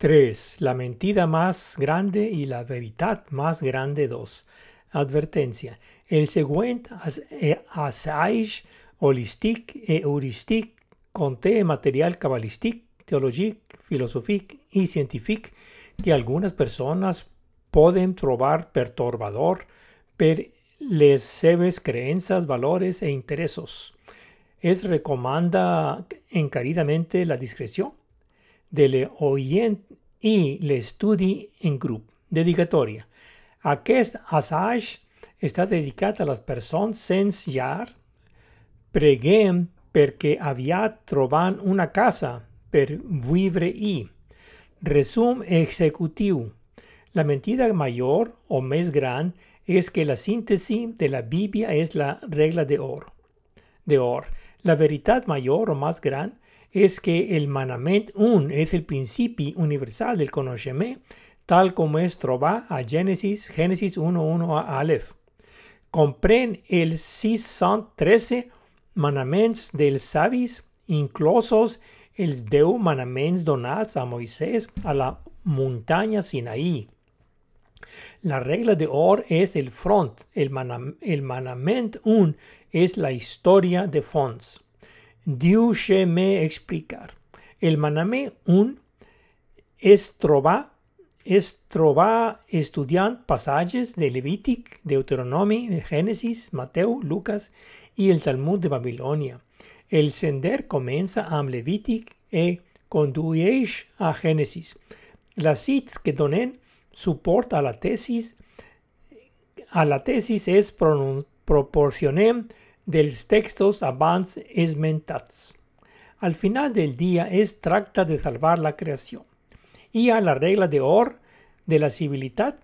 3. La mentira más grande y la verdad más grande 2. Advertencia. El següent assaig holistic e heuristic conté material cabalístic, teològic, filosòfic i científic que algunes persones poden trobar pertorbador per les seves creences, valores e interessos. Es recomanda encaridamente la discreció de l'oient i l'estudi en grup. Dedicatòria. Aquest assaig està dedicat a les persones sense llar. Preguem perquè aviat troban una casa per viure-hi. Resum executiu. La mentida mayor o més gran es que la síntesi de la Biblia es la regla de oro. De or. La veritat mayor o más gran es que el manament un es el principi universal del coneixement, tal com es troba a Génesis, Génesis 1.1 a Aleph. Comprèn els 613 manaments dels savis, inclosos els 10 manaments donats a Moisès a la muntanya Sinaí. La regla de or és el front, el, manam el manament 1 és la història de fons. Me explicar. El manamé un es trobar, es trobar estudiant passatges de Levític, Deuteronomi, Génesis, Mateu, Lucas i el Talmud de Babilònia. El sender comença amb Levític e condueix a Génesis. Les cits que donen suport a la tesis a la tesis és proporcionem dels textos abans esmentats. Al final del día es tracta de salvar la creación. Y a la regla de or de la civilidad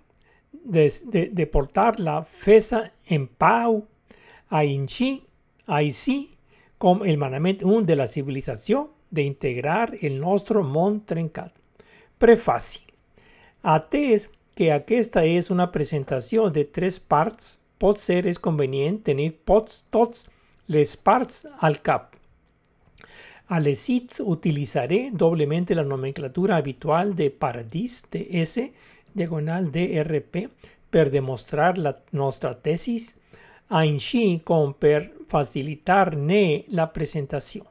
de, de, de portar la fesa en pau, a inchi, a sí, com el manament un de la civilizació de integrar el nostre món trencat. Prefaci. Atès que aquesta és una presentació de tres parts, pot ser és convenient tenir pots, tots les parts al cap. A les cits utilitzaré doblemente la nomenclatura habitual de paradís de S diagonal DRP per demostrar la nostra tesis, així com per facilitar-ne la presentació.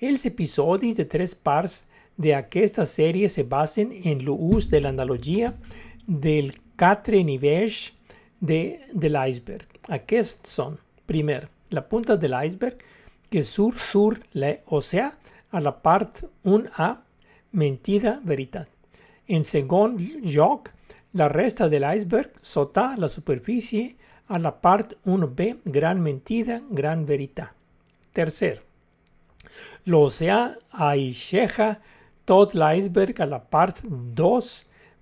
Els episodis de tres parts d'aquesta sèrie se basen en l'ús de l'analogia del quatre nivells de, de l'iceberg. Aquests són, primer, la punta de l'iceberg que surt sur l'oceà a la part 1A, mentida, veritat. En segon lloc, la resta de l'iceberg sota la superfície a la part 1B, gran mentida, gran veritat. Tercer, l'oceà aixeja tot l'iceberg a la part 2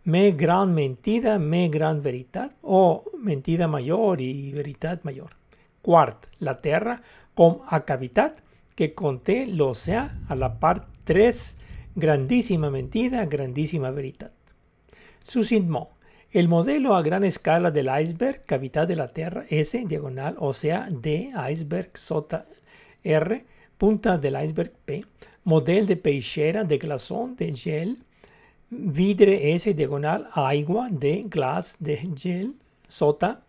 me gran mentida, me gran veritat o mentida mayor i veritat mayor. Quart, la Terra com a cavitat que conté l'oceà a la part 3, grandíssima mentida, grandíssima veritat. Sucintment, el modelo a gran escala del iceberg, cavitat de la Terra, S, diagonal, oceà, D, iceberg, sota, R, punta del iceberg, P, model de peixera, de glaçon, de gel, vidre S diagonal agua de glass de gel sota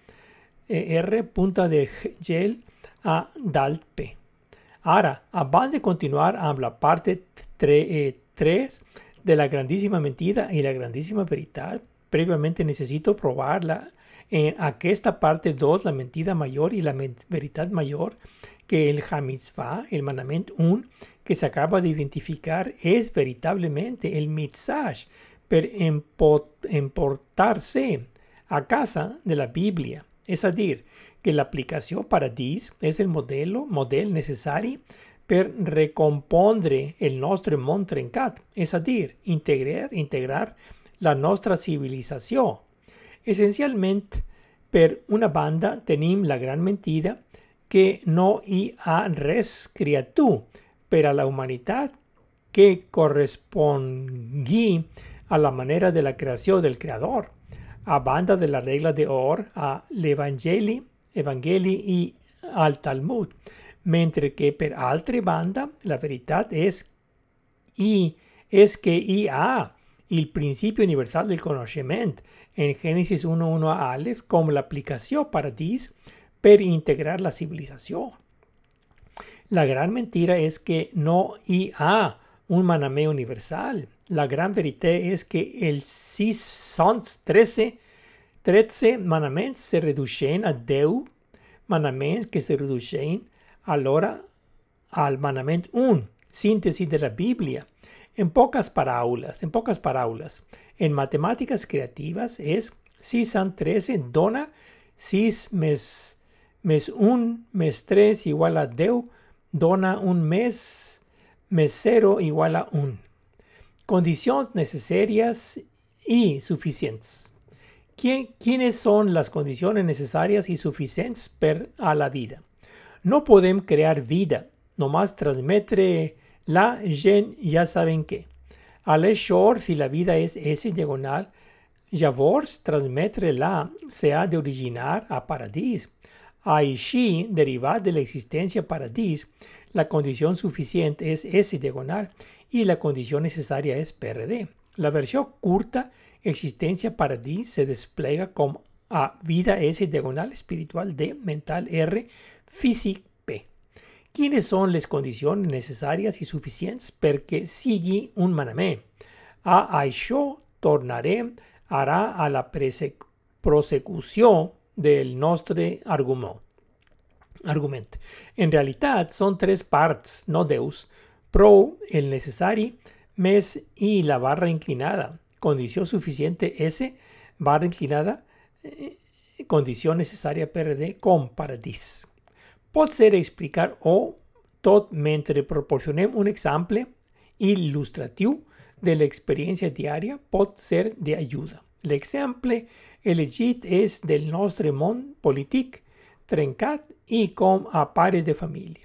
eh, R punta de gel a dalt P. Ara, abans de continuar amb la parte 3 eh, de la grandíssima mentida i la grandíssima veritat, previamente necesito probarla en aquesta parte 2, la mentida mayor y la veritat mayor, que el Hamizvah, el mandament 1, que se acaba de identificar, es veritablemente el mitzvah per importarse a casa de la Biblia. Es decir, que la aplicación paradís es el modelo, model necessari per recompondre el nostre món trencat, és a dir, integrar, integrar la nostra civilització. Essencialment, per una banda tenim la gran mentida que no hi ha res per a la humanitat que correspongui a la manera de la creació del creador, a banda de la regla de or a l'Evangeli, Evangeli i al Talmud, mentre que per altra banda la veritat és, i, és que hi ha el principio universal del conocimiento. En Génesis 1.1 a Aleph como la aplicación para dis per integrar la civilización. La gran mentira es que no hay un manamé universal. La gran verdad es que el 13 13 manaments se reducen a 10 manaments que se reducen ahora al manament 1, síntesis de la Biblia. En pocas parábolas, en pocas parábolas, en matemáticas creativas es si san 13 dona, si mes, mes 1, mes 3 igual a 10, dona un mes, mes 0 igual a 1. Condiciones necesarias y suficientes. ¿Quiénes son las condiciones necesarias y suficientes para a la vida? No podemos crear vida, nomás transmitir la gen ya saben qué. Al short, si la vida es S diagonal, Javors transmitir la se ha de originar a paradis. Així, derivar de la existencia paradis, la condición suficiente es S diagonal y la condición necesaria es PRD. La versión curta existencia paradis se despliega como a vida S diagonal espiritual D mental R físico P. ¿Quiénes son las condiciones necesarias y suficientes que sigui un manamé? A això tornaré hará a la prosecución del nuestro argumento. argumento. En realidad son tres partes, no deus, pro, el necesario, mes y la barra inclinada condición suficiente S, barra inclinada, eh, condición necesaria PRD con paradis. Puede ser explicar o tot mentre proporcionem un ejemplo ilustrativo de la experiencia diaria puede ser de ayuda. El elegit es del nostre món polític trencat y con a pares de familia.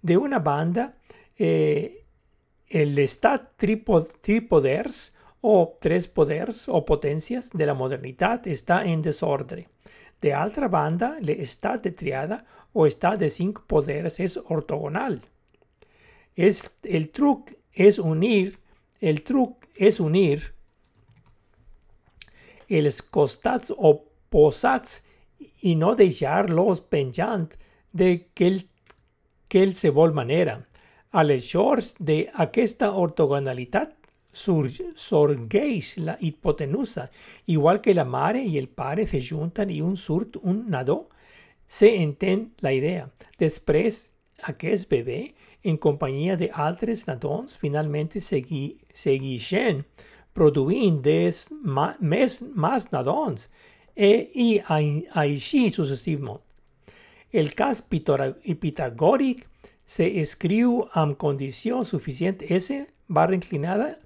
De una banda, eh, el Estat tripoders o tres poderes o potencias de la modernidad está en desorden. De otra banda, el estado de triada o estado de cinco poderes es ortogonal. Es, el truc es unir, el truc es unir els costats oposats y no dejarlos penjant de se vol manera. A les shores de aquesta ortogonalitat sorgeix la hipotenusa, igual que la mare y el padre se juntan y un surt un nadó, se entiende la idea. Després, aquest bebé, en compañía de altres nadons, finalmente segui, seguixen produint des ma, más nadons e, i així successivament. El cas pitagòric se escriu amb condició suficient S barra inclinada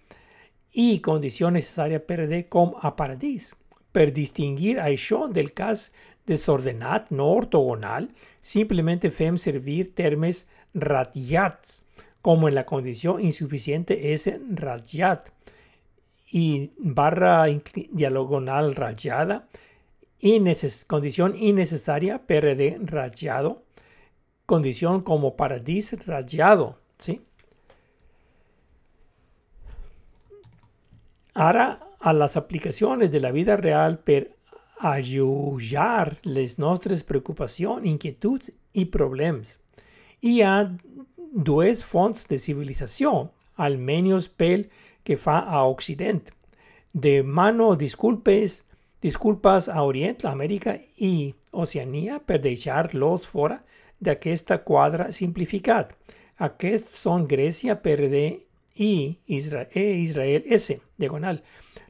y condición necesaria per com a paradis. Per distinguir això del cas desordenat no ortogonal, simplemente fem servir termes ratllats, como en la condición insuficiente es rayat y barra diagonal rayada, condición innecesaria PRD rayado, condición como paradis rayado, ¿sí? Ahora a las aplicaciones de la vida real per ayudar les nuestras preocupaciones, inquietudes y problemas. Y a dos fonts de civilización, al menos pel que fa a Occidente. De mano disculpes, disculpas a Oriente, América y Oceanía per deixar los fora de aquesta cuadra simplificada. Aquests son Grecia, PRD y Israel, e Israel S, diagonal.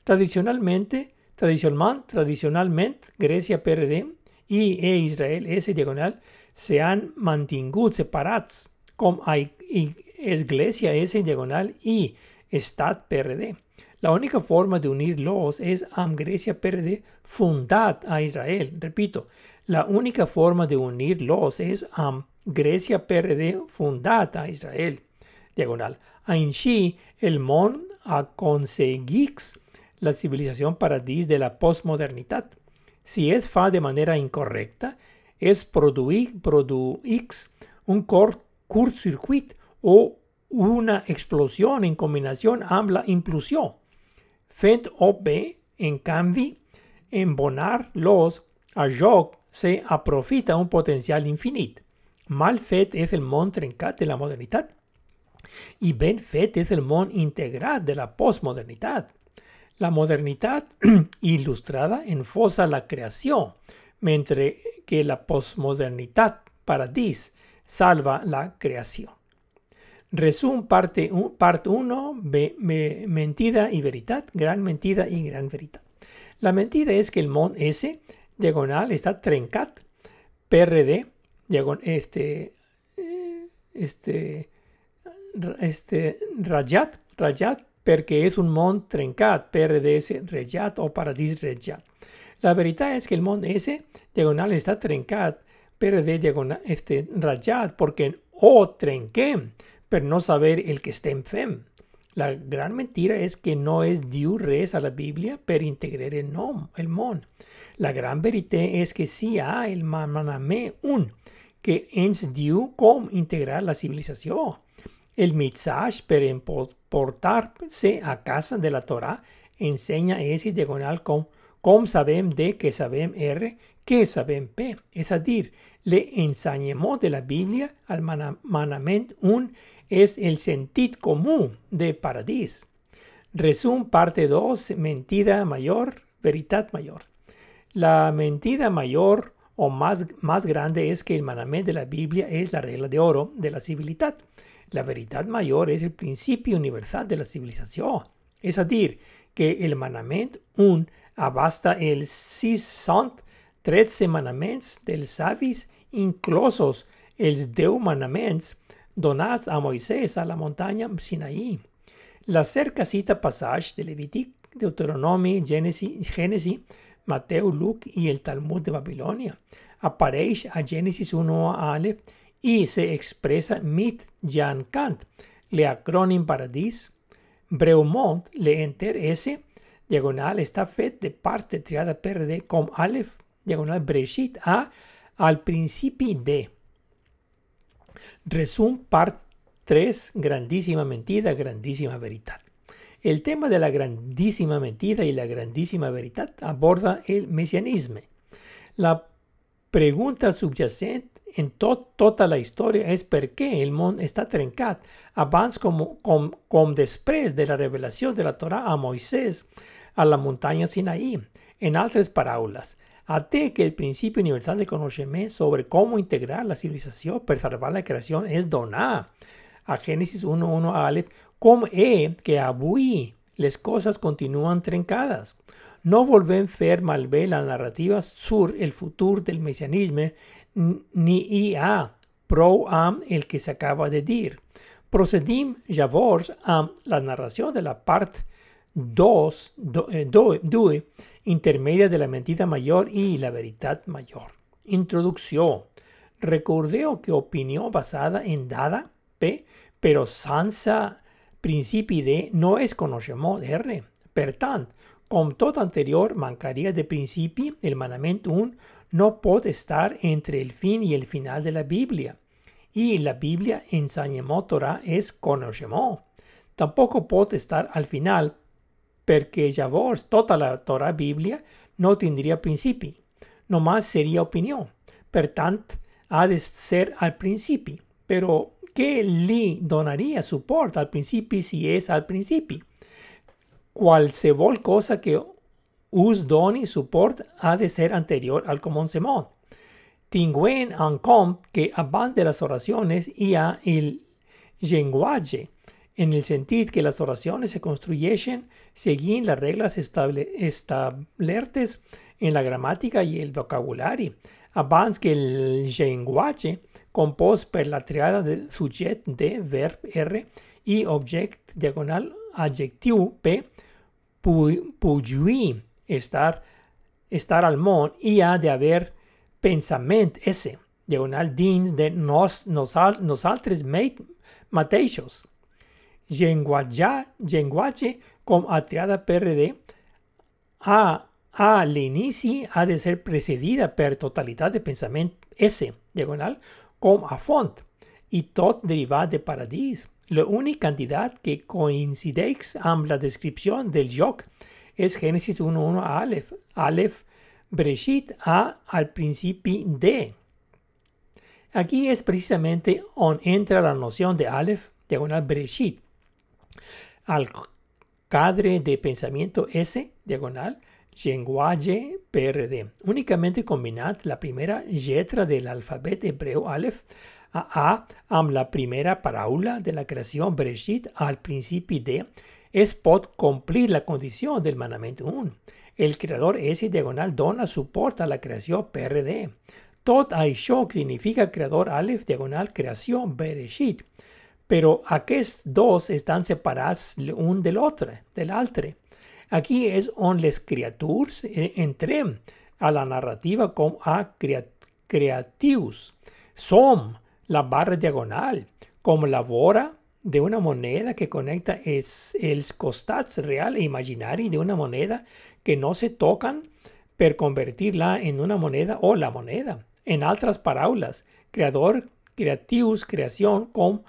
Tradicionalmente, tradicionalmente, Grecia PRD y e Israel S, diagonal, se han mantenido separados como hay Iglesia S, diagonal, y Stat PRD. La única forma de unirlos es am Grecia PRD fundad a Israel. Repito, la única forma de unirlos es am Grecia PRD fundad a Israel. Diagonal. Ainsi, el món aconseguix la civilización paradis de la postmodernidad. Si es fa de manera incorrecta, es produir, produix un curtcircuit o una explosión en combinación amb la implosió. Fet o B, en canvi, en bonar-los a joc se aprofita un potencial infinit. Mal fet és el món trencat de la modernitat i ben fet és el món integrat de la postmodernitat. La modernitat il·lustrada enfosa la creació, mentre que la postmodernitat paradís salva la creació. Resum parte 1, part 1, mentida y veritat, gran mentida y gran veritat. La mentida és que el món S, diagonal, està trencat, PRD, diagon, este, este, este, ratllat, ratllat, perquè és un món trencat, PRDS rejat o paradís rejat. La veritat és que el món S, diagonal, està trencat, PRD, diagonal, este, ratllat, perquè o trenquem, per no saber el que estem fent. La gran mentira és que no es diu res a la Bíblia per integrar el nom, el món. La gran veritat és que sí hi ha el manament un que ens diu com integrar la civilització. El missatge per emportar-se a casa de la Torah ensenya S diagonal com, com sabem D que sabem R que sabem P. És a dir, l'ensenyament de la Bíblia al manament un es el sentido común de paradís. Resum parte 2, mentira mayor, veritat mayor. La mentira mayor o más, más grande es que el manamento de la Biblia es la regla de oro de la civilidad. La veritat mayor es el principio universal de la civilización. Es decir, que el manament un abasta el 613 manaments dels savis, inclosos els 10 manaments donats a Moisés a la montaña Sinaí. La cerca cita de Levític, Deuteronomi, Gènesis, Gènesis, Mateu, Luc i el Talmud de Babilònia. Apareix a Gènesis 1 a Aleph i se expressa mit Jan Kant, l'acrònim paradís. Breumont, l'enter S, diagonal, està fet de part triada per D com Aleph, diagonal Breshit, A, al principi D. Resum part 3, grandísima mentira, grandísima veritat. El tema de la grandísima mentira y la grandísima veritat aborda el mesianisme. La pregunta subyacent en tot, tota la història és per què el món està trencat abans com, com, com després de la revelació de la Torah a Moisès a la muntanya Sinaí. En altres paraules, Ate que el principio universal de conocimiento sobre cómo integrar la civilización para salvar la creación es donar. A Génesis 1.1 a Aleph, como es que avui las cosas continúan trencadas. No volven fer malbé la narrativa sur el futuro del mesianismo ni a pro am el que se acaba de dir. Procedim llavors a la narración de la parte 2, 2, eh, intermedia de la mentira mayor y la veritat mayor. Introducción. Recordeo que opinión basada en dada P, pero sansa principi D no es coneixement R. Per tant, com tot anterior mancaria de principi, el manament 1 no pot estar entre el fin y el final de la Biblia. Y la Biblia ensenyament Torah es coneixement. Tampoco pot estar al final perquè llavors tota la Torah Bíblia no tindria principi, nomás seria opinió. Per tant, ha de ser al principi. Però què li donaria suport al principi si és al principi? Qualsevol cosa que us doni suport ha de ser anterior al començament. Tinguent en compte que abans de les oracions hi ha el llenguatge, en el sentido que las oraciones se construyen según las reglas establertes en la gramática y el vocabulario, abans que el lenguaje compuesto por la triada de sujet de verb R y object diagonal adjectiu P pugui estar, estar al món y ha de haber pensament S diagonal dins de nos, nosaltres mateixos llenguatge com a triada PRD a, a l'inici ha de ser precedida per totalitat de pensament S, diagonal, com a font, i tot derivat de paradís. La única cantidad que coincide amb la descripción del joc és Génesis 1.1 a Aleph. Aleph, Breshit A al principi de. Aquí es precisamente on entra la noción de Aleph, diagonal Breshit. Al cadre de pensamiento S, diagonal, lenguaje PRD. Únicamente combinad la primera letra del alfabeto hebreo Aleph a A amb la primera paraula de la creación Bereshit al principi de es pot complir la condición del mandamiento 1. El creador S diagonal dona suport a la creación PRD. Tot això significa creador Aleph diagonal creación Bereshit. Pero aquests dos están separados un del otro, del altre. Aquí es on les criatures entrem a la narrativa com a creatius. Som la barra diagonal, como la vora de una moneda que conecta es els costats real e imaginari de una moneda que no se tocan per convertirla en una moneda o la moneda. En otras paraules, creador, creatius, creación, com,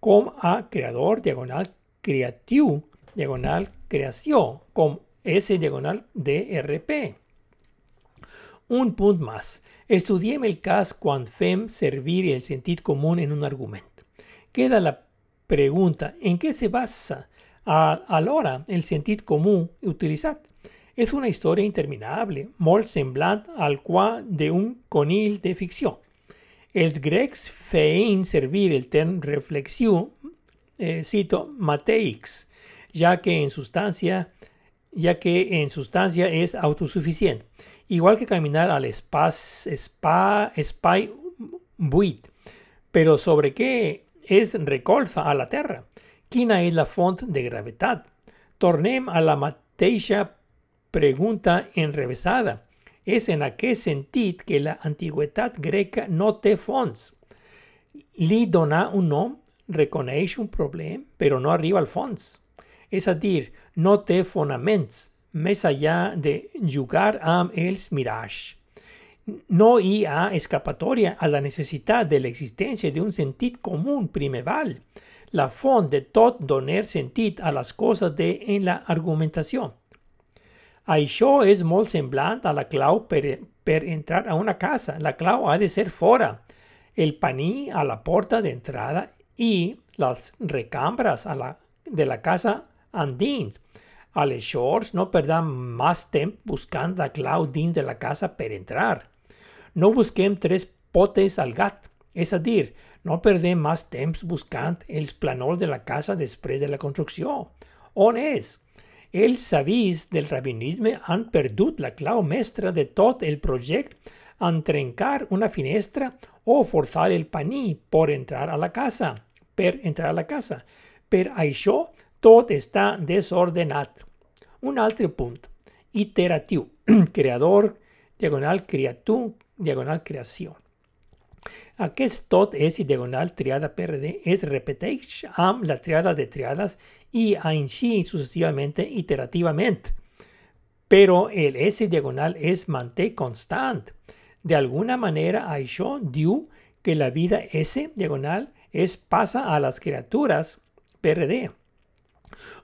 com a creador, diagonal, creatiu, diagonal, creación, com S diagonal DRP. Un punt más. Estudiem el cas quan fem servir el sentit común en un argumento. Queda la pregunta, ¿en qué se basa alhora el sentit común utilizat? És una història interminable, molt semblant al qual de un conill de ficció. Els grecs feien servir el term reflexiu, eh, cito, mateix, ya que en sustancia, es autosuficiente igual que caminar al espacio spa, buit. Pero sobre qué es recolza a la Tierra? Quina es la font de gravedad? Tornem a la mateixa pregunta enrevesada. És en aquest sentit que la antiguitat greca no té fons. Li donar un nom reconeix un problema, però no arriba al fons. És a dir, no té fonaments, més allá de jugar amb els mirage. No hi ha escapatòria a la necessitat de l'existència d'un sentit comú primeval, la font de tot donar sentit a les coses de en la argumentació. Això és molt semblant a la clau per, entrar a una casa. La clau ha de ser fora, el paní a la porta d'entrada i les recambres a de la casa andins. Aleshores, no perdam más temps buscant la clau de la casa per entrar. No busquem tres potes al gat, és a dir, no perdem més temps buscant els planols de la casa després de la construcció. On és? Els savis del rabinisme han perdut la clau mestra de tot el projecte en trencar una finestra o forçar el paní per entrar a la casa, per entrar a la casa. Per això tot està desordenat. Un altre punt, iteratiu, creador, diagonal creatum, diagonal creació. Aquest tot és diagonal triada PRD es repeteix amb la triada de triades i així successivament iterativament. Però el S diagonal es manté constant. De alguna manera això diu que la vida S diagonal es passa a les criatures PRD.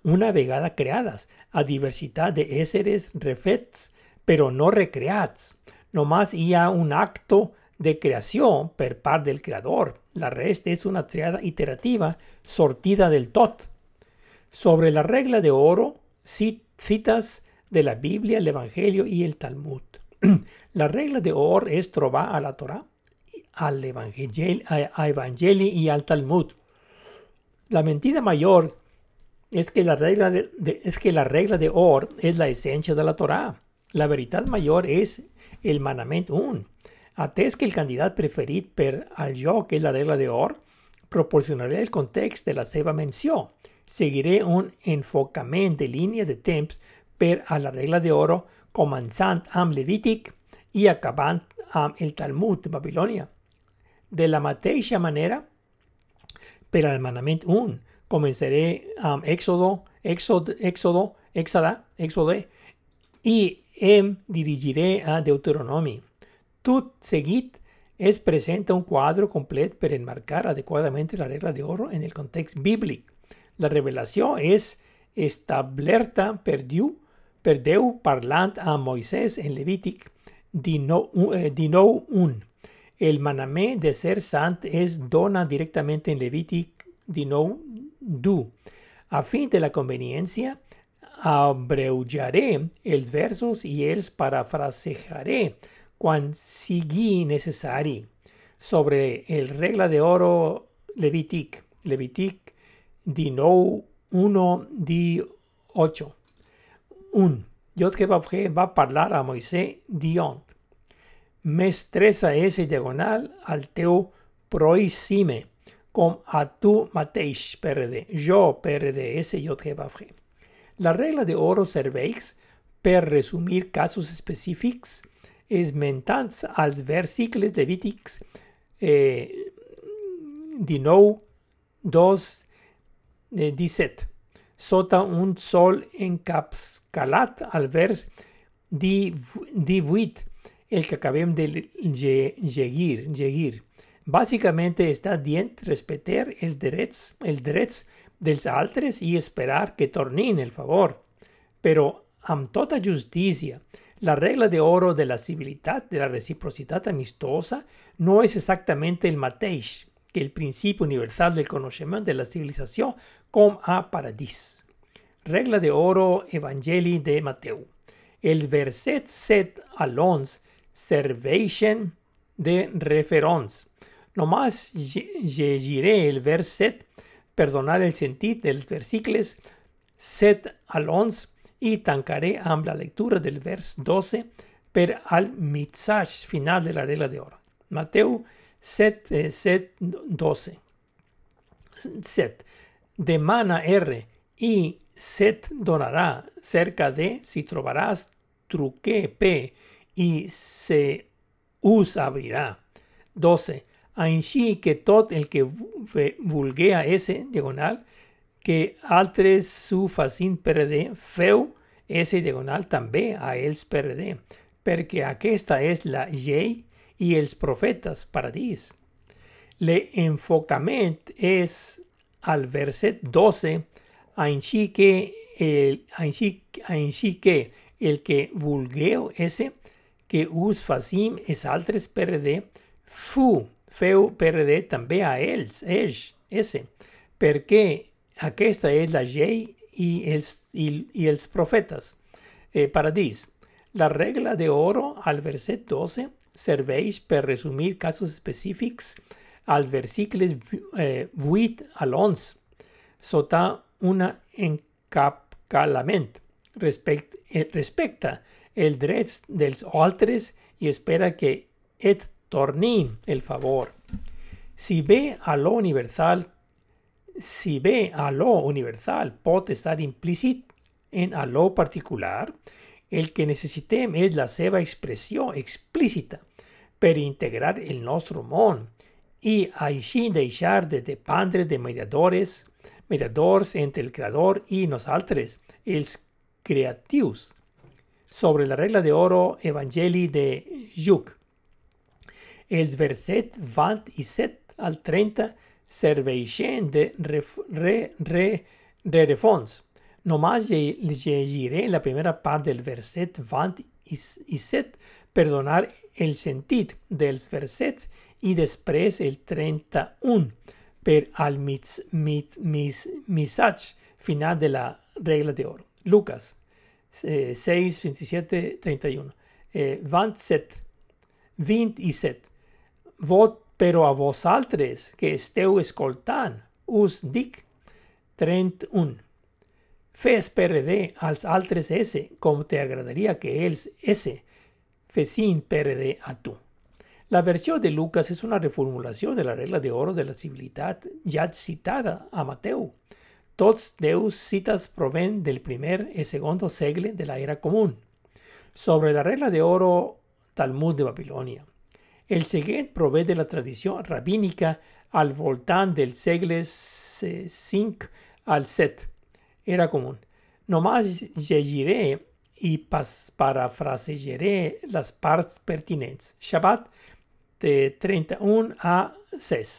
Una vegada creadas a diversidad de éseres refets, pero no recreats. Nomás hi ha un acto de creación per part del creador. La resta es una triada iterativa sortida del tot. Sobre la regla de oro, citas de la Biblia, el Evangelio y el Talmud. la regla de oro es trobar a la Torah, al Evangelio, a y al Talmud. La mentira mayor es que la regla de, es que la regla de Or es la esencia de la Torah. La verdad mayor es el mandamiento un. Atès que el candidat preferit per al que es la regla de Or, proporcionaré el contexto de la seva menció. Seguiré un enfocament de línea de temps per a la regla de oro començant amb Levític i acabant amb el Talmud de Babilònia. De la mateixa manera, per al mandament 1, comenzaré um, Éxodo, Éxodo, Éxodo, Éxada, Éxodo y em dirigiré a Deuteronomi. Tot seguit es presenta un quadre complet per enmarcar adequadament la regla d'oro en el context bíblic. La revelació és establerta per Déu, per parlant a Moisès en Levític 19.1. El manament de ser sant es dona directament en Levític 19.2. A fin de la conveniència, abreujaré els versos i els parafrasejaré quan sigui necessari. Sobre el regla de oro Levític, Levític 19, 1, 18. 1. Jod que va, va parlar a Moisès dient, Mestressa és diagonal al teu proixime, com a tu mateix, PRD. Jo, PRD, S, J, que va. La regla de oro serveix per resumir casos específics esmentats als versicles levítics eh, 19, 2, eh, 17, sota un sol encapscalat al vers 18, el que acabem de llegir. llegir. Bàsicament està dient respetar els drets, els drets dels altres i esperar que tornin el favor. Però amb tota justícia, la regla de oro de la civilitat, de la reciprocitat amistosa, no és exactament el mateix que el principi universal del coneixement de la civilització com a paradís. Regla de oro Evangeli de Mateu. Els versets 7 a l'11 serveixen de referents. Només llegiré el vers 7 per donar el sentit dels versicles 7 al 11 i tancaré amb la lectura del vers 12 per al missatge final de la regla d'or. Mateu 7, 7, 12. 7. Demana R i set donarà cerca de si trobaràs truque P i se us abrirà. 12 així que tot el que vulguea S diagonal que altres su facin PRD, feu S diagonal també a ells PRD, perquè aquesta és la llei i els profetes paradís. L'enfocament és al verset 12, així que el, així, així que el que vulgueu S, que us facim els altres PRD, fu feu PRD també a ells, ells, ese, perquè aquesta és la llei i els, i, i els profetes. Eh. La regla de oro al verset 12 serveix per resumir casos específics als versicles eh, 8 al 11, sota un encapcalament eh, respecta els drets dels altres i espera que et torni el favor. Si ve a lo universal, si ve a lo universal pot estar implícit en a lo particular, el que necessitem és la seva expressió explícita per integrar el nostre món i així deixar de dependre de mediadores, mediadors entre el creador i nosaltres, els creatius. Sobre la regla de oro Evangeli de Lluc. Els versets 27 al 30 serveixen de re, re, re, re refons. Només llegiré la primera part del verset 27 per donar el sentit dels versets i després el 31 per al mis, mis, mis, missatge final de la regla d'or. Lucas eh, 6, 27, 31. Eh, 27, 27. Vot però a vosaltres que esteu escoltant, us dic 31. Fes PRD als altres S com te agradaria que ells S fessin PRD a tu. La versió de Lucas és una reformulació de la regla de oro de la civilitat ja citada a Mateu. Tots deus citas proven del primer i segon segle de la era común. Sobre la regla de oro Talmud de Babilònia. El següent prové de la tradició rabínica al voltant dels segles 5 al 7. Era comú. Només llegiré i parafrasejaré les parts pertinents. Shabbat de 31 a 6.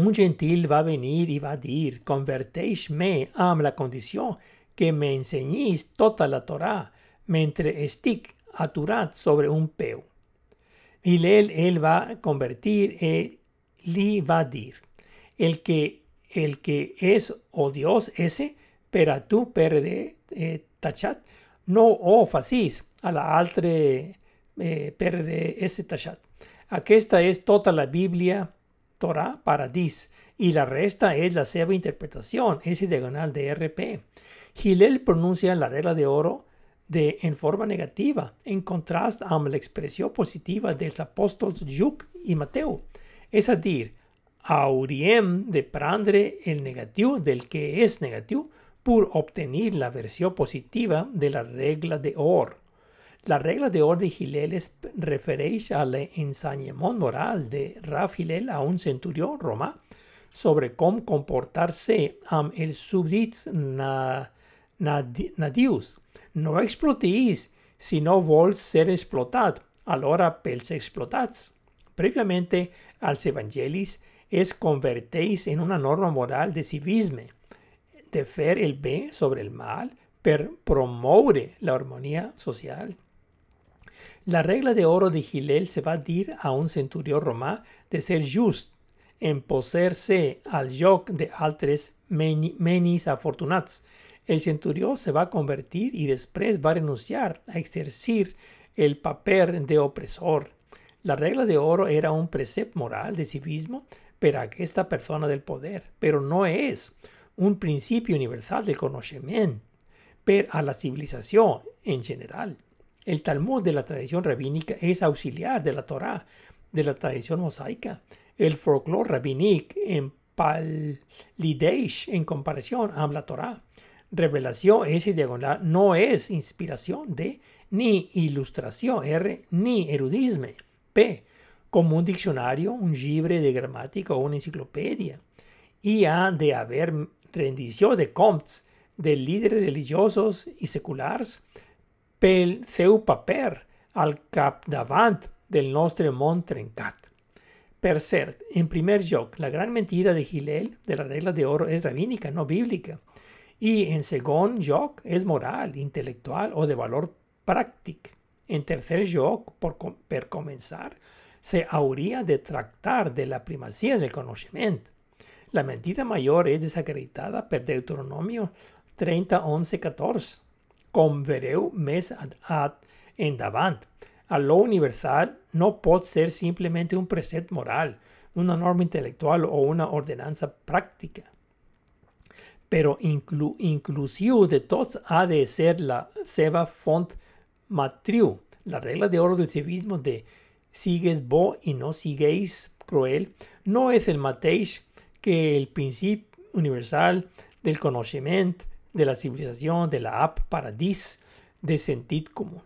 Un gentil va a venir y va a decir, convertéis-me amb la condición que me enseñéis toda la Torah, mientras estic aturat sobre un peu. Y él, va a convertir a decir, el que, el que es o Dios ese, pero tú perde eh, tachat, no o facis a la altre eh, perde ese tachat. Aquesta es toda la Biblia Torah para dis y la resta es la seva interpretación, ese diagonal de RP. Gilel pronuncia la regla de oro de, en forma negativa, en contraste amb l'expressió positiva dels apòstols Lluc i Mateu. És a dir, hauríem de prendre el negatiu del que és negatiu per obtenir la versió positiva de la regla de or. La regla de or de Gilel es refereix a l'ensenyament moral de Raf a un centurió romà sobre com comportar-se amb els súbdits na nadius. No explotéis si no vols ser explotat, alhora pels explotats. Previamente als evangelis es convertéis en una norma moral de civisme, de fer el bé sobre el mal per promoure la armonía social. La regla de oro de Gilel se va dir a un centurió romà de ser just en posar-se al joc de altres menis afortunats el centurión se va a convertir y después va a renunciar a ejercer el papel de opresor. La regla de oro era un precepto moral de civismo para esta persona del poder, pero no es un principio universal del conocimiento pero a la civilización en general. El Talmud de la tradición rabínica es auxiliar de la Torah, de la tradición mosaica. El folclore rabínico en Palideish en comparación a la Torah revelación S diagonal no es inspiración de ni ilustración R ni erudismo P como un diccionario, un libre de gramática o una enciclopedia. Y ha de haber rendición de comptes de líderes religiosos y seculares pel seu paper al capdavant del nostre món trencat. Per cert, en primer lloc, la gran mentira de Gilel de la regla de oro es rabínica, no bíblica. Y en segundo lloc es moral, intelectual o de valor práctico. En tercer lloc, por, per comenzar, se habría de tratar de la primacía del conocimiento. La mentira mayor es desacreditada por Deuteronomio 30, 11, 14. Com vereu mes ad, ad endavant. A lo universal no puede ser simplemente un precepto moral, una norma intelectual o una ordenanza práctica pero inclu, inclusivo de todos ha de ser la seva font matriu. La regla de oro del civismo de sigues bo y no sigues cruel no es el mateix que el principio universal del conocimiento, de la civilización, de la app paradis, de sentido común.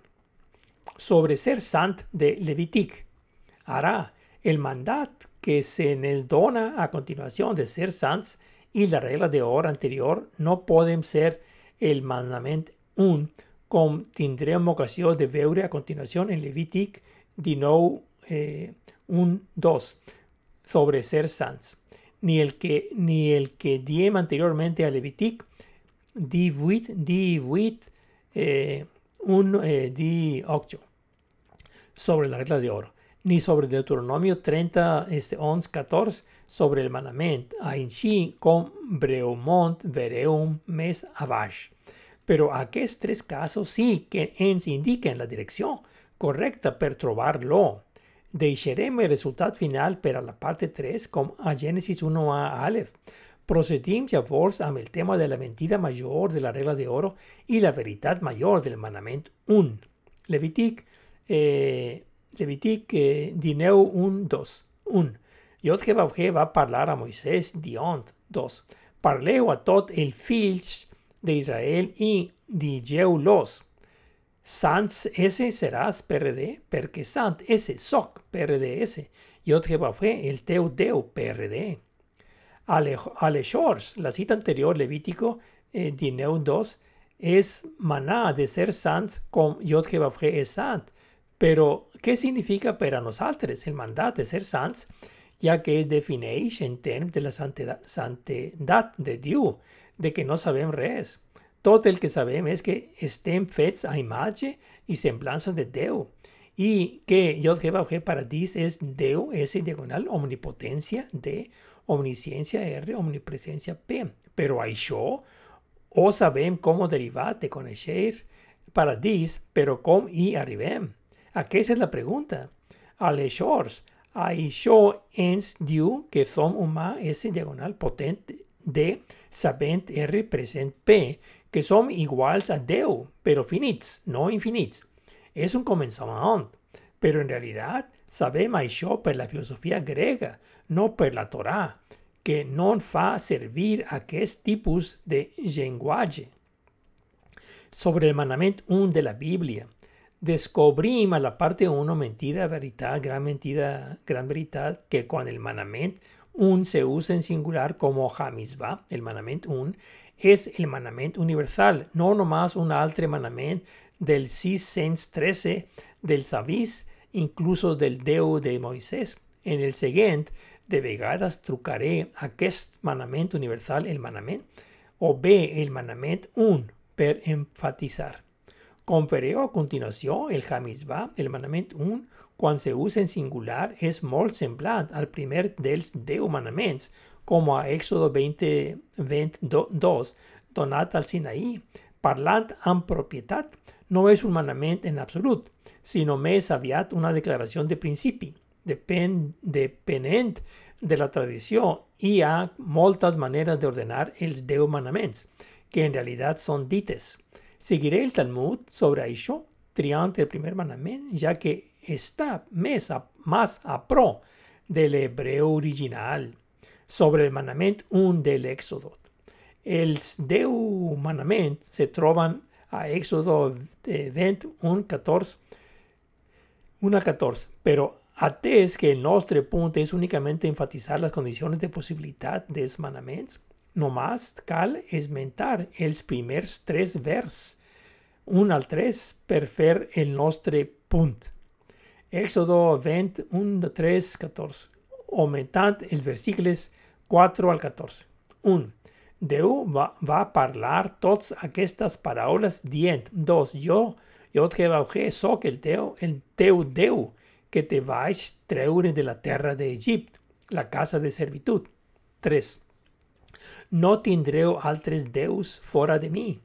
Sobre ser sant de Levitic, hará el mandat que se nos dona a continuación de ser sants y la regla de oro anterior no pueden ser el mandamiento un, como tendremos ocasión de ver a continuación en Levitic 19, eh, 1, 2, sobre ser sans. Ni el que, ni el que diem anteriormente a Levitic 18, 18 eh, 1, eh, 18, sobre la regla de oro ni sobre Deuteronomio 30, este 11, 14, sobre el mandamiento, ainsi com breumont vereum mes avash. Pero aquellos tres casos sí que ens indiquen la dirección correcta per trobarlo. El resultado final per la parte 3 com a Génesis 1 a Aleph. Procedim llavors amb el tema de la mentira mayor de la regla de oro y la veritat mayor del mandamiento 1. Levitic eh, Levitic eh, dineu 1, 2. 1. Jod Jebabje va a parlar a Moisés diont 2. Parleu a tot el fills d'Israel i digeu-los. Sants S seràs PRD, perquè sant S soc PRDS. Jod Jebabje el teu Déu PRD. Aleshores, la cita anterior, Levítico eh, 2, es maná de ser sants com Jod Jebabje és sant, pero què significa per a nosaltres el mandat de ser sants, ja que es defineix en termes de la santedat, santedat de Déu, de que no sabem res. Tot el que sabem és que estem fets a imatge i semblança de Déu y que Yod G para dis es Deu, S diagonal, omnipotencia, D, omnisciencia, R, omnipresencia, P. Pero això o sabem com derivar de conèixer para dis, però com hi arribem? Aquesta és la pregunta. Aleshores, això ens diu que som humà S diagonal potent D, sabent R present P, que som iguals a Déu, però finits, no infinits. És un començament, però en realitat sabem això per la filosofia grega, no per la Torà, que no fa servir aquest tipus de llenguatge. Sobre el manament 1 de la Bíblia, descobrim a la parte 1 mentida, veritat, gran mentida, gran veritat, que quan el manament 1 se usa en singular como Hamisba, el manament 1, és el manament universal, no nomás un altre manament del 613 del Sabís, incluso del Déu de Moisès. En el següent, de vegades trucaré aquest manament universal el manament o bé el manament un per enfatitzar. Com vereu a continuació, el Hamisbah, el manament un, quan se usa en singular, és molt semblant al primer dels deu manaments, com a Èxodo 20, 22, donat al Sinaí, parlant amb propietat, no és un manament en absolut, sinó més aviat una declaració de principi. Depèn, depenent de la tradició, hi ha moltes maneres d'ordenar els deu manaments, que en realitat són dites. Seguiré el Talmud sobre això, triant el primer manament, ja que està més a, més a pro de l'hebreu original sobre el manament 1 de l'Èxodo. Els deu manaments se troben a Éxodo 21, 14, 1 14. Pero atès que el nostre punt és únicament enfatizar les condicions de possibilitat dels manaments, només cal esmentar els primers tres vers, un al 3, per fer el nostre punt. Éxodo 21, 3, 14, augmentant els versicles 4 al 14. 1. Déu va, va parlar totes aquestes paraules dient, dos, jo, jo Jehovà soc el teu, el teu Déu, que te vaig treure de la terra d'Egipte, la casa de servitud. 3. No tindreu altres déus fora de mi.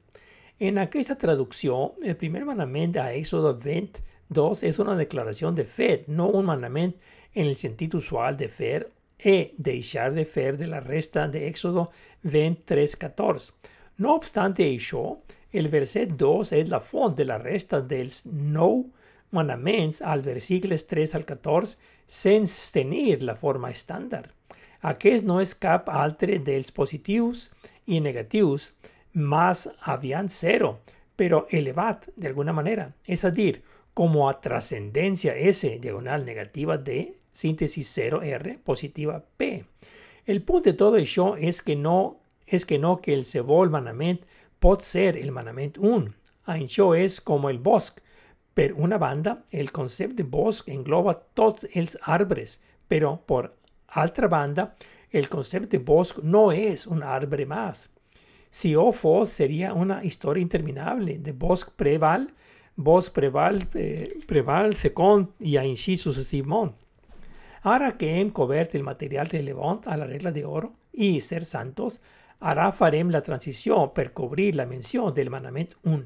En aquesta traducció, el primer manament a Éxodo 22 és una declaració de fet, no un manament en el sentit usual de fer e deixar de fer de la resta de Éxodo 23.14. No obstante això, el verset 2 és la font de la resta dels nou manaments als versicles 3 al 14 sense tenir la forma estàndard. Aquest no és cap altre dels positius i negatius, més aviat zero, però elevat d'alguna manera, és a dir, com a trascendència S diagonal negativa D síntesis 0R positiva P. El punt de tot això és que no és que no que el segon manament pot ser el manament 1. Això és com el bosc. Per una banda, el concepte de bosc engloba tots els arbres, però per altra banda, el concepte de bosc no és un arbre més. Si ho fos, seria una història interminable de bosc preval, bosc preval, eh, preval, fecund i així successivament. Ara que hem cobert el material relevant a la regla d'oro i ser santos, ara farem la transició per cobrir la menció del manament 1.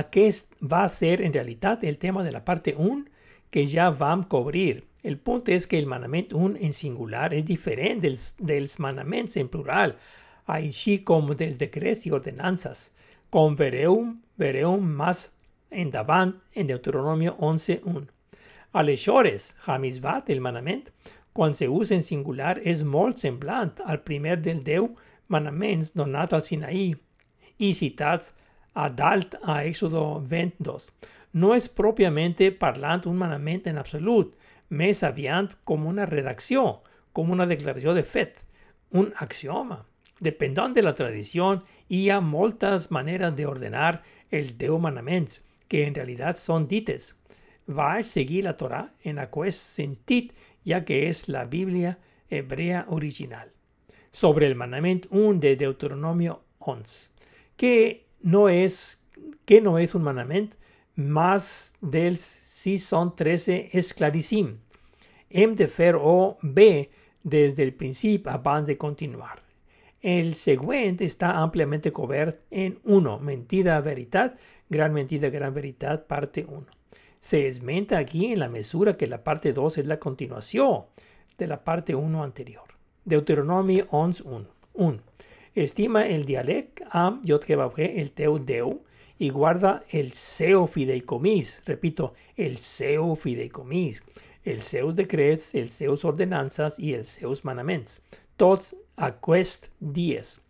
Aquest va ser en realitat el tema de la parte 1 que ja vam cobrir. El punt és que el manament 1 en singular és diferent dels, dels manaments en plural, així com dels decrets i ordenances, com vereu, vereu més endavant en Deuteronomio 11.1. Aleshores, Hamisbat, el manament, quan se usa en singular, és molt semblant al primer del deu manaments donat al Sinaí i citats a dalt a Èxodo 22. No és pròpiament parlant un manament en absolut, més aviat com una redacció, com una declaració de fet, un axioma. Dependent de la tradició, hi ha moltes maneres d'ordenar els deu manaments, que en realitat són dites va a seguir la Torah en aquest sentit, ya que es la Biblia hebrea original. Sobre el mandamiento 1 de Deuteronomio 11, que no es, que no es un mandamiento, más del si son 13 es clarísimo. Hem de fer o B desde el principio abans de continuar. El següent está ampliamente cobert en 1, mentira, veritat, gran mentira, gran veritat, parte 1. Se esmenta aquí en la mesura que la parte 2 es la continuación de la parte 1 anterior. Deuteronomio 11.1. 1. Estima el dialect am yot el teu deu y guarda el seu fideicomis. Repito, el seu fideicomis. El seus decrets, el seus ordenanzas y el seus manaments. Tots aquest dies.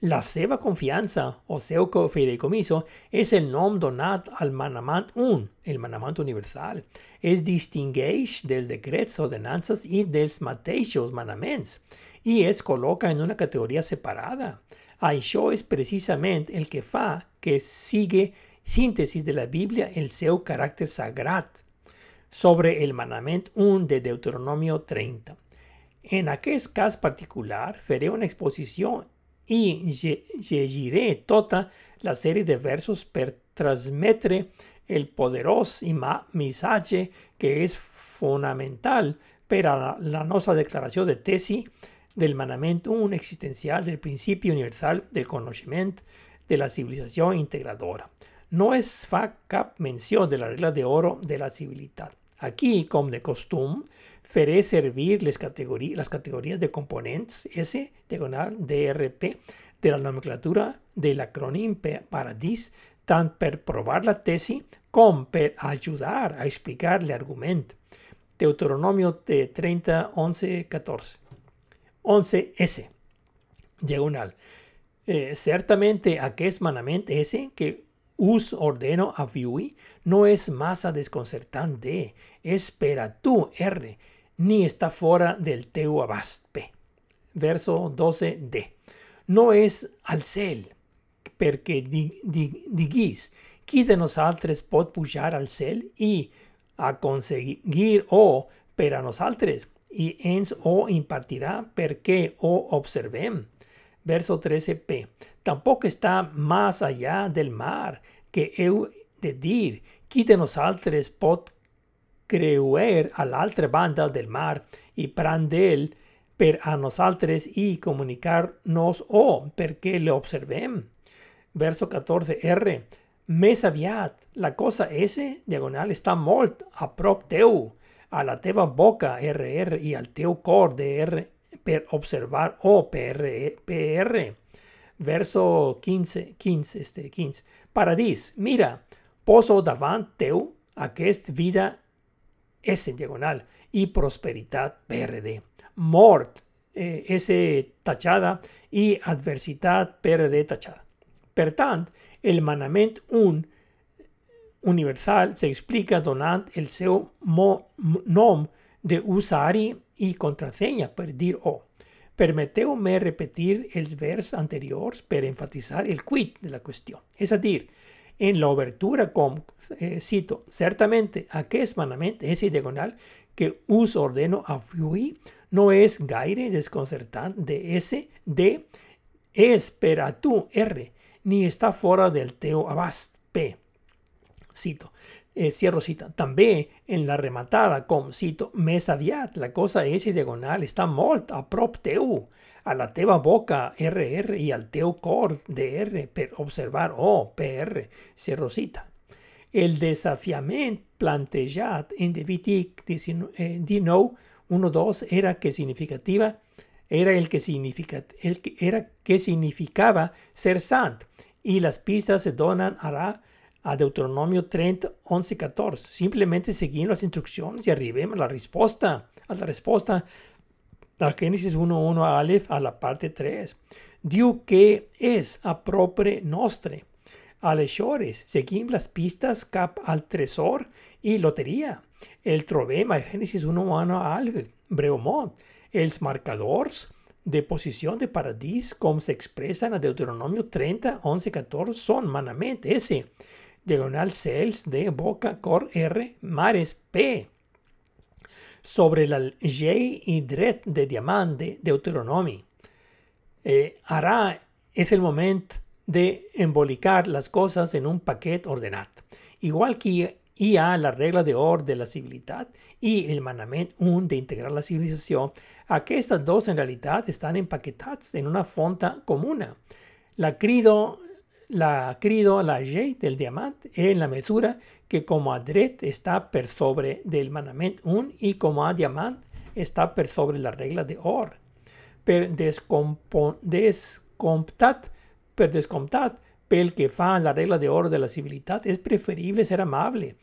La seva confianza o seu fideicomiso es el nom donat al manamant un, el manamant universal. Es distingueix dels decrets, ordenances i dels mateixos manaments i es col·loca en una categoria separada. Això és precisament el que fa que sigue síntesis de la Biblia el seu caràcter sagrat sobre el manament 1 de Deuteronomio 30. En aquest cas particular faré una exposició y llegiré toda la serie de versos per transmetre el poderoso mensaje que es fundamental para la nuestra declaración de tesis del manamiento un existencial del principio universal del conocimiento de la civilización integradora. No es fa cap mención de la regla de oro de la civilidad. Aquí, como de costumbre, faré servir categorías, las categorías de componentes S, diagonal, DRP, de la nomenclatura del acrónimo Paradis, tant per probar la tesis como per ayudar a explicar el argumento. Deuteronomio de 30, 11, 14. 11S, diagonal. Eh, ciertamente es manament S que us ordeno a viui no es masa desconcertante, espera tú R, ni está fuera del teu abast. Verso 12d. No es al cel, perquè di, di, diguis, qui de nosaltres pot pujar al cel i aconseguir o per a nosaltres, i ens o impartirà perquè o observem. Verso 13p. Tampoco está más allá del mar que heu de dir, qui de nosaltres pot creuer a la altra banda del mar y prendel per a nosaltres y comunicarnos o porque le observem. Verso 14r. Més aviat, la cosa S, diagonal, està molt a prop teu, a la teva boca, RR, i al teu cor, DR, per observar O, PR. PR. Verso 15, 15, este, 15. Paradís, mira, poso davant teu aquest vida S diagonal y prosperidad PRD. Mort eh, S tachada y adversidad PRD tachada. Per tant, el manament un universal se explica donant el seu nom de usuari y contraseña per dir O. Permeteu-me repetir els vers anteriors per enfatizar el quid de la qüestió. És a dir, en la obertura como eh, cito, certamente aquest manament es diagonal que us ordeno a fluir no es gaire desconcertant de S, D, es per a tu, R, ni está fuera del teu abast, P. Cito, eh, cierro cita. També en la rematada, com cito, més aviat, la cosa S diagonal està molt a prop teu, a la teva boca RR y al teu cor DR per observar O, PR, cierro cita. El desafiament plantejat en Levític 19, 1.2 era que significativa era el que, significa, el que, era que significaba ser sant y las pistas se donan a, a Deuteronomio 30, 11, 14. Simplemente seguimos las instrucciones y arribemos a la respuesta, a la respuesta la Génesis 1.1 a Aleph a la parte 3. Diu que es a propre nostre. Aleshores, seguim las pistas cap al tresor y lotería. El trobem a Génesis 1.1 a Aleph, breumont. Els marcadors de posición de paradís, com s'expressen a Deuteronomio 30, 11, 14, són manament ese diagonal cels de boca cor R mares P. Sobre la J y de diamante Deuteronomy. Eh, hará es el momento de embolicar las cosas en un paquete ordenado. Igual que IA, la regla de or de la civilitat, y el mandamiento un de integrar la civilización, estas dos en realidad están empaquetadas en una fonta común. La crido, la crido, la J del diamante en la mesura que como adret está per sobre del mandamiento un y como a diamante está per sobre la regla de or. Per descomptat, per descomptat, pel que fa la regla de oro de la civilidad, es preferible ser amable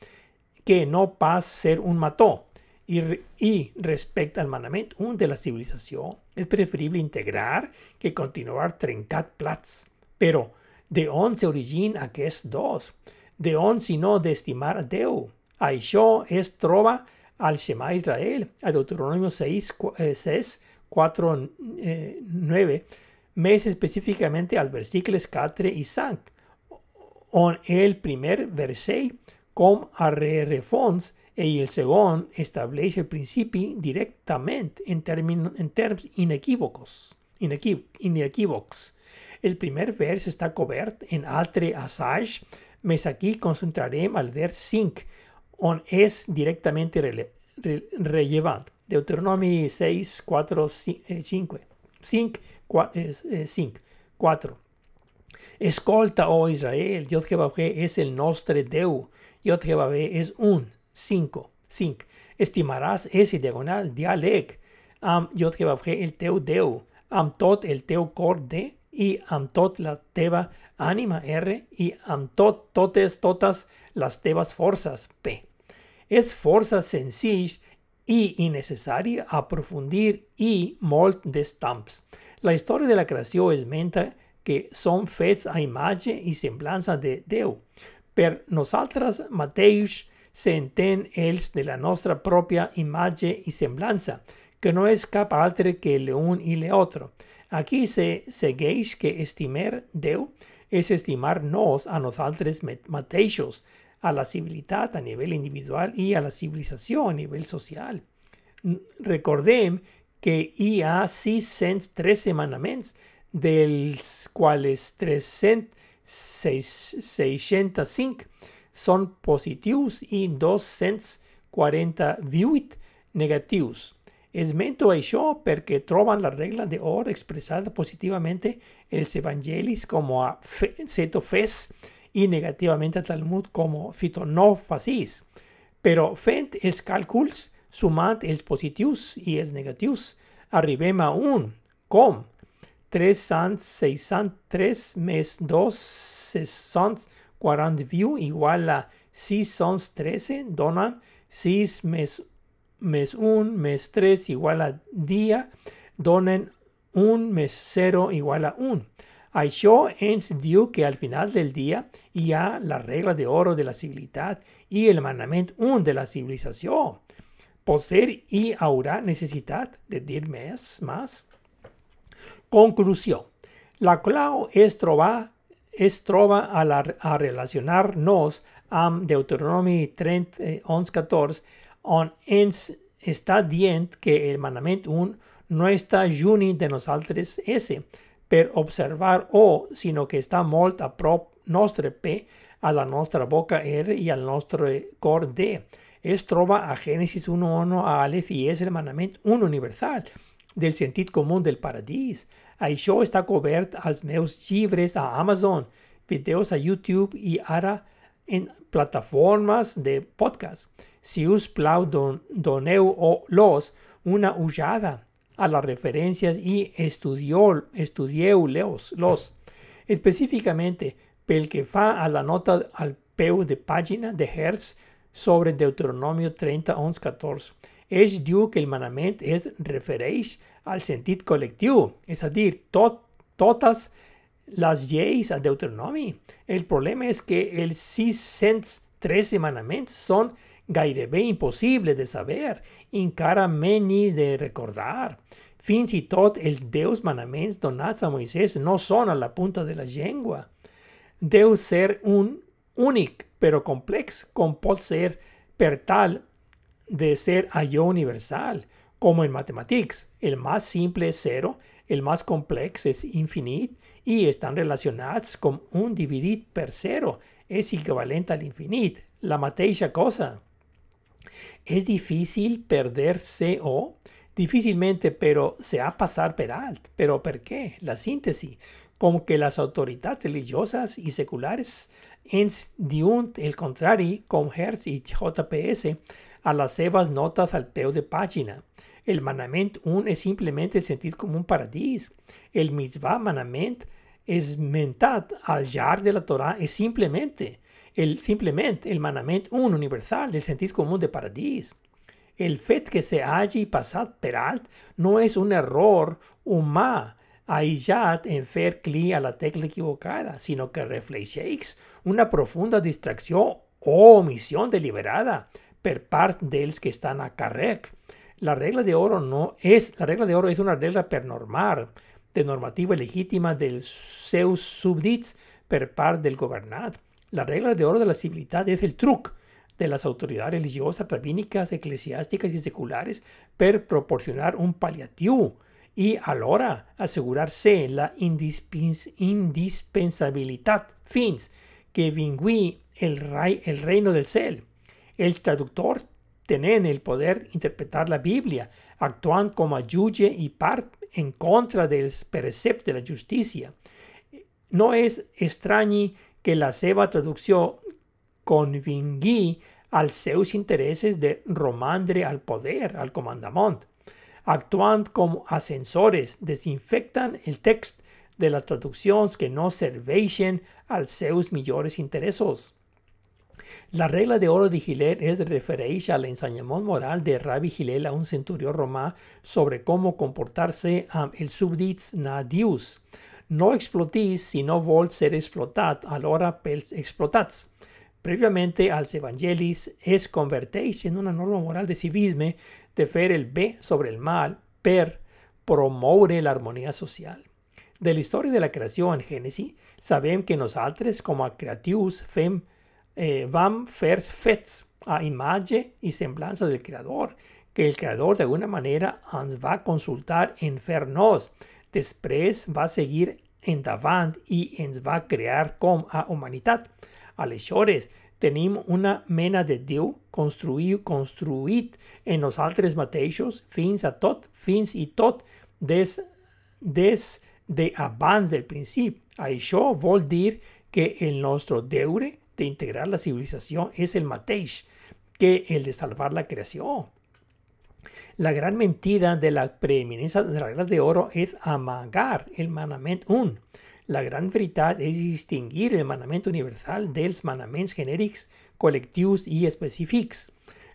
que no pas ser un mató. Y, y respecto al mandamiento un de la civilización, es preferible integrar que continuar trencat plats. Pero, de on se origina es dos? De on sino de estimar a Deu? Això es troba al Shema Israel, a Deuteronomio 6, 6 4, 9, mes específicamente al versículos 4 y 5, on el primer verset com a refons y el segundo establece el principio directamente en, términos en términos inequívocos, inequívocos. El primer verso está cubierto en altre asaj, mes aquí concentraré al vers 5, on es directamente relevante. Deuteronomio 6, 4, 5. 5, 5, 4. Escolta, oh Israel, Dios Jehová es el nostre Deu. Dios Jehová es un. 5, 5. Estimarás ese diagonal dialec. Am Dios el teu Deu. Am tot el teu cor de y am tot la teva anima R y am tot totes totas las tebas forzas P. Es forza sencilla y innecesaria aprofundir y molt de stamps. La historia de la creación es menta que son fets a imagen y semblanza de Deu. Per nosaltres Mateus se enten els de la nuestra propia imagen y semblanza, que no es cap altre que le un y le otro. Aquí se segueix que estimer Deu es estimar nos a nosaltres mateixos, a la civilidad a nivel individual y a la civilización a nivel social. Recordem que hi ha 613 manaments, dels quals 365 són positius i 248 negatius. Esmento això perquè troben la regla de or expressada positivamente els evangelis como a fes y negativamente al Talmud como fitonofasis. Pero fent els càlculs, sumant els positius i els negatius, arribem a un com 363 més 2, 641 igual a 613 donen 6 més, més 1 més 3 igual a dia donen 1 més 0 igual a 1. Això ens diu que al final del dia hi ha la regla de oro de la civilitat i el manament 1 de la civilització. Poser y haurà necessitat de dir més, más. Conclusió. La clau és trobar, es troba a, la, a relacionar-nos amb Deuteronomi 30, eh, 11, 14, on ens està dient que el manament 1 no està junt de nosaltres ese per observar o, sinó que està molt a prop nostre P, a la nostra boca R i al nostre cor D es troba a Génesis 1.1 a Aleph y es el mandamiento un universal del sentido común del paradís. Això està cobert als meus llibres a Amazon, videos a YouTube y ara en plataformas de podcast. Si us plau, don, doneu o los una ullada a las referencias y estudió, estudieu leos, los. Específicamente, pel que fa a la nota al peu de página de Hertz, sobre Deuteronomio 30, 11, 14. Es diu que el manament es refereix al sentit col·lectiu, és a dir, tot, totes les lleis a Deuteronomi. El problema és que els 613 manaments són gairebé impossibles de saber, encara menys de recordar. Fins i tot els deus manaments donats a Moisès no són a la punta de la llengua. Deu ser un únic però complex com pot ser per tal de ser allò universal, como en mathematics. El más simple es cero, el más complex es infinit y están relacionados con un dividit per cero. Es equivalente al infinit, la mateixa cosa. Es difícil perder CO, difícilmente, pero se ha pasar per alt. ¿Pero por qué? La síntesis. Como que las autoridades religiosas y seculares ens diuen el contrario con Hertz y JPS a las seves notas al peu de página. El manament 1 es simplemente el sentit común paradís. El mitzvah manament esmentat al llarg de la Torah es simplemente el, simplemente el manament 1 universal del sentit común de paradís. El fet que se hagi passat per alt no és un error humà aïllat en fer clic a la tecla equivocada, sinó que reflexeix una profunda distracció o omissió deliberada per part dels que estan a càrrec. La regla de oro no es, la regla de oro es una regla per normar, de normativa legítima dels seus súbdits per part del gobernat. La regla de oro de la civilitat és el truc de las autoridades religiosas, rabínicas, eclesiásticas y seculares per proporcionar un paliativo y alhora asegurarse la indispens indispensabilidad fins que vingui el, rey, el reino del cel. El traductor tienen el poder interpretar la Biblia, actuando como juge y part en contra del precepto de la justicia. No es extraño que la seva traducción convingui als seus intereses de romandre al poder, al comandament. Actuant com ascensores, desinfectan el text de las traduccions que no serveixen als seus millores interessos. La regla de oro de Gilet es refereix al ensenyament moral de Rabbi Gilel a un centurió romà sobre cómo comportarse amb els súbdits nadius. No explotis si no vol ser explotat alhora pels explotats. Previamente als evangelis es converteix en una norma moral de civisme de fer el bé sobre el mal per promoure l'armonia social. De la història de la creació en Gènesi, sabem que nosaltres, com a creatius, fem, eh, vam fer fets a imatge i semblança del Creador, que el Creador d'alguna manera ens va consultar en fer-nos. Després va seguir endavant i ens va crear com a humanitat. Aleshores, tenim una mena de Déu construït, construït en nosaltres mateixos fins a tot, fins i tot des, des de abans del principi. Això vol dir que el nostre deure d'integrar la civilització és el mateix que el de salvar la creació. La gran mentida de la preeminencia de la regla de oro es amagar el manament 1. La gran veritat és distingir el manament universal dels manaments genèrics, col·lectius i específics.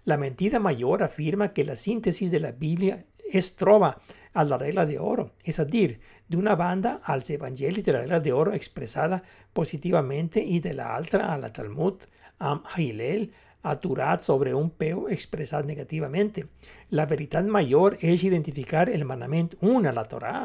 La mentida major afirma que la síntesi de la Bíblia es troba a la regla de oro, és a dir, d'una banda als evangelis de la regla de oro expressada positivamente i de la altra a la Talmud amb Hillel aturat sobre un peu expressat negativamente. La veritat major és identificar el manament 1 a la Torà.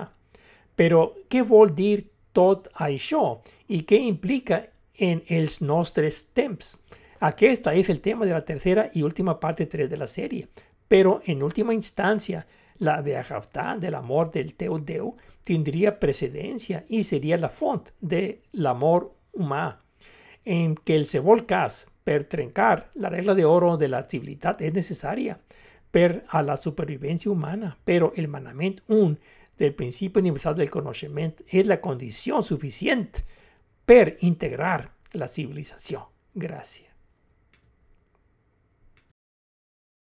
Però què vol dir tot això i què implica en els nostres temps. Aquesta és el tema de la tercera i última parte 3 de la sèrie, però en última instància, la veajavtà de l'amor del teu Déu tindria precedència i seria la font de l'amor humà. En qualsevol cas, per trencar la regla de oro de la civilitat és necessària per a la supervivència humana, però el manament un del principio universal del conocimiento es la condición suficiente para integrar la civilización. Gracias.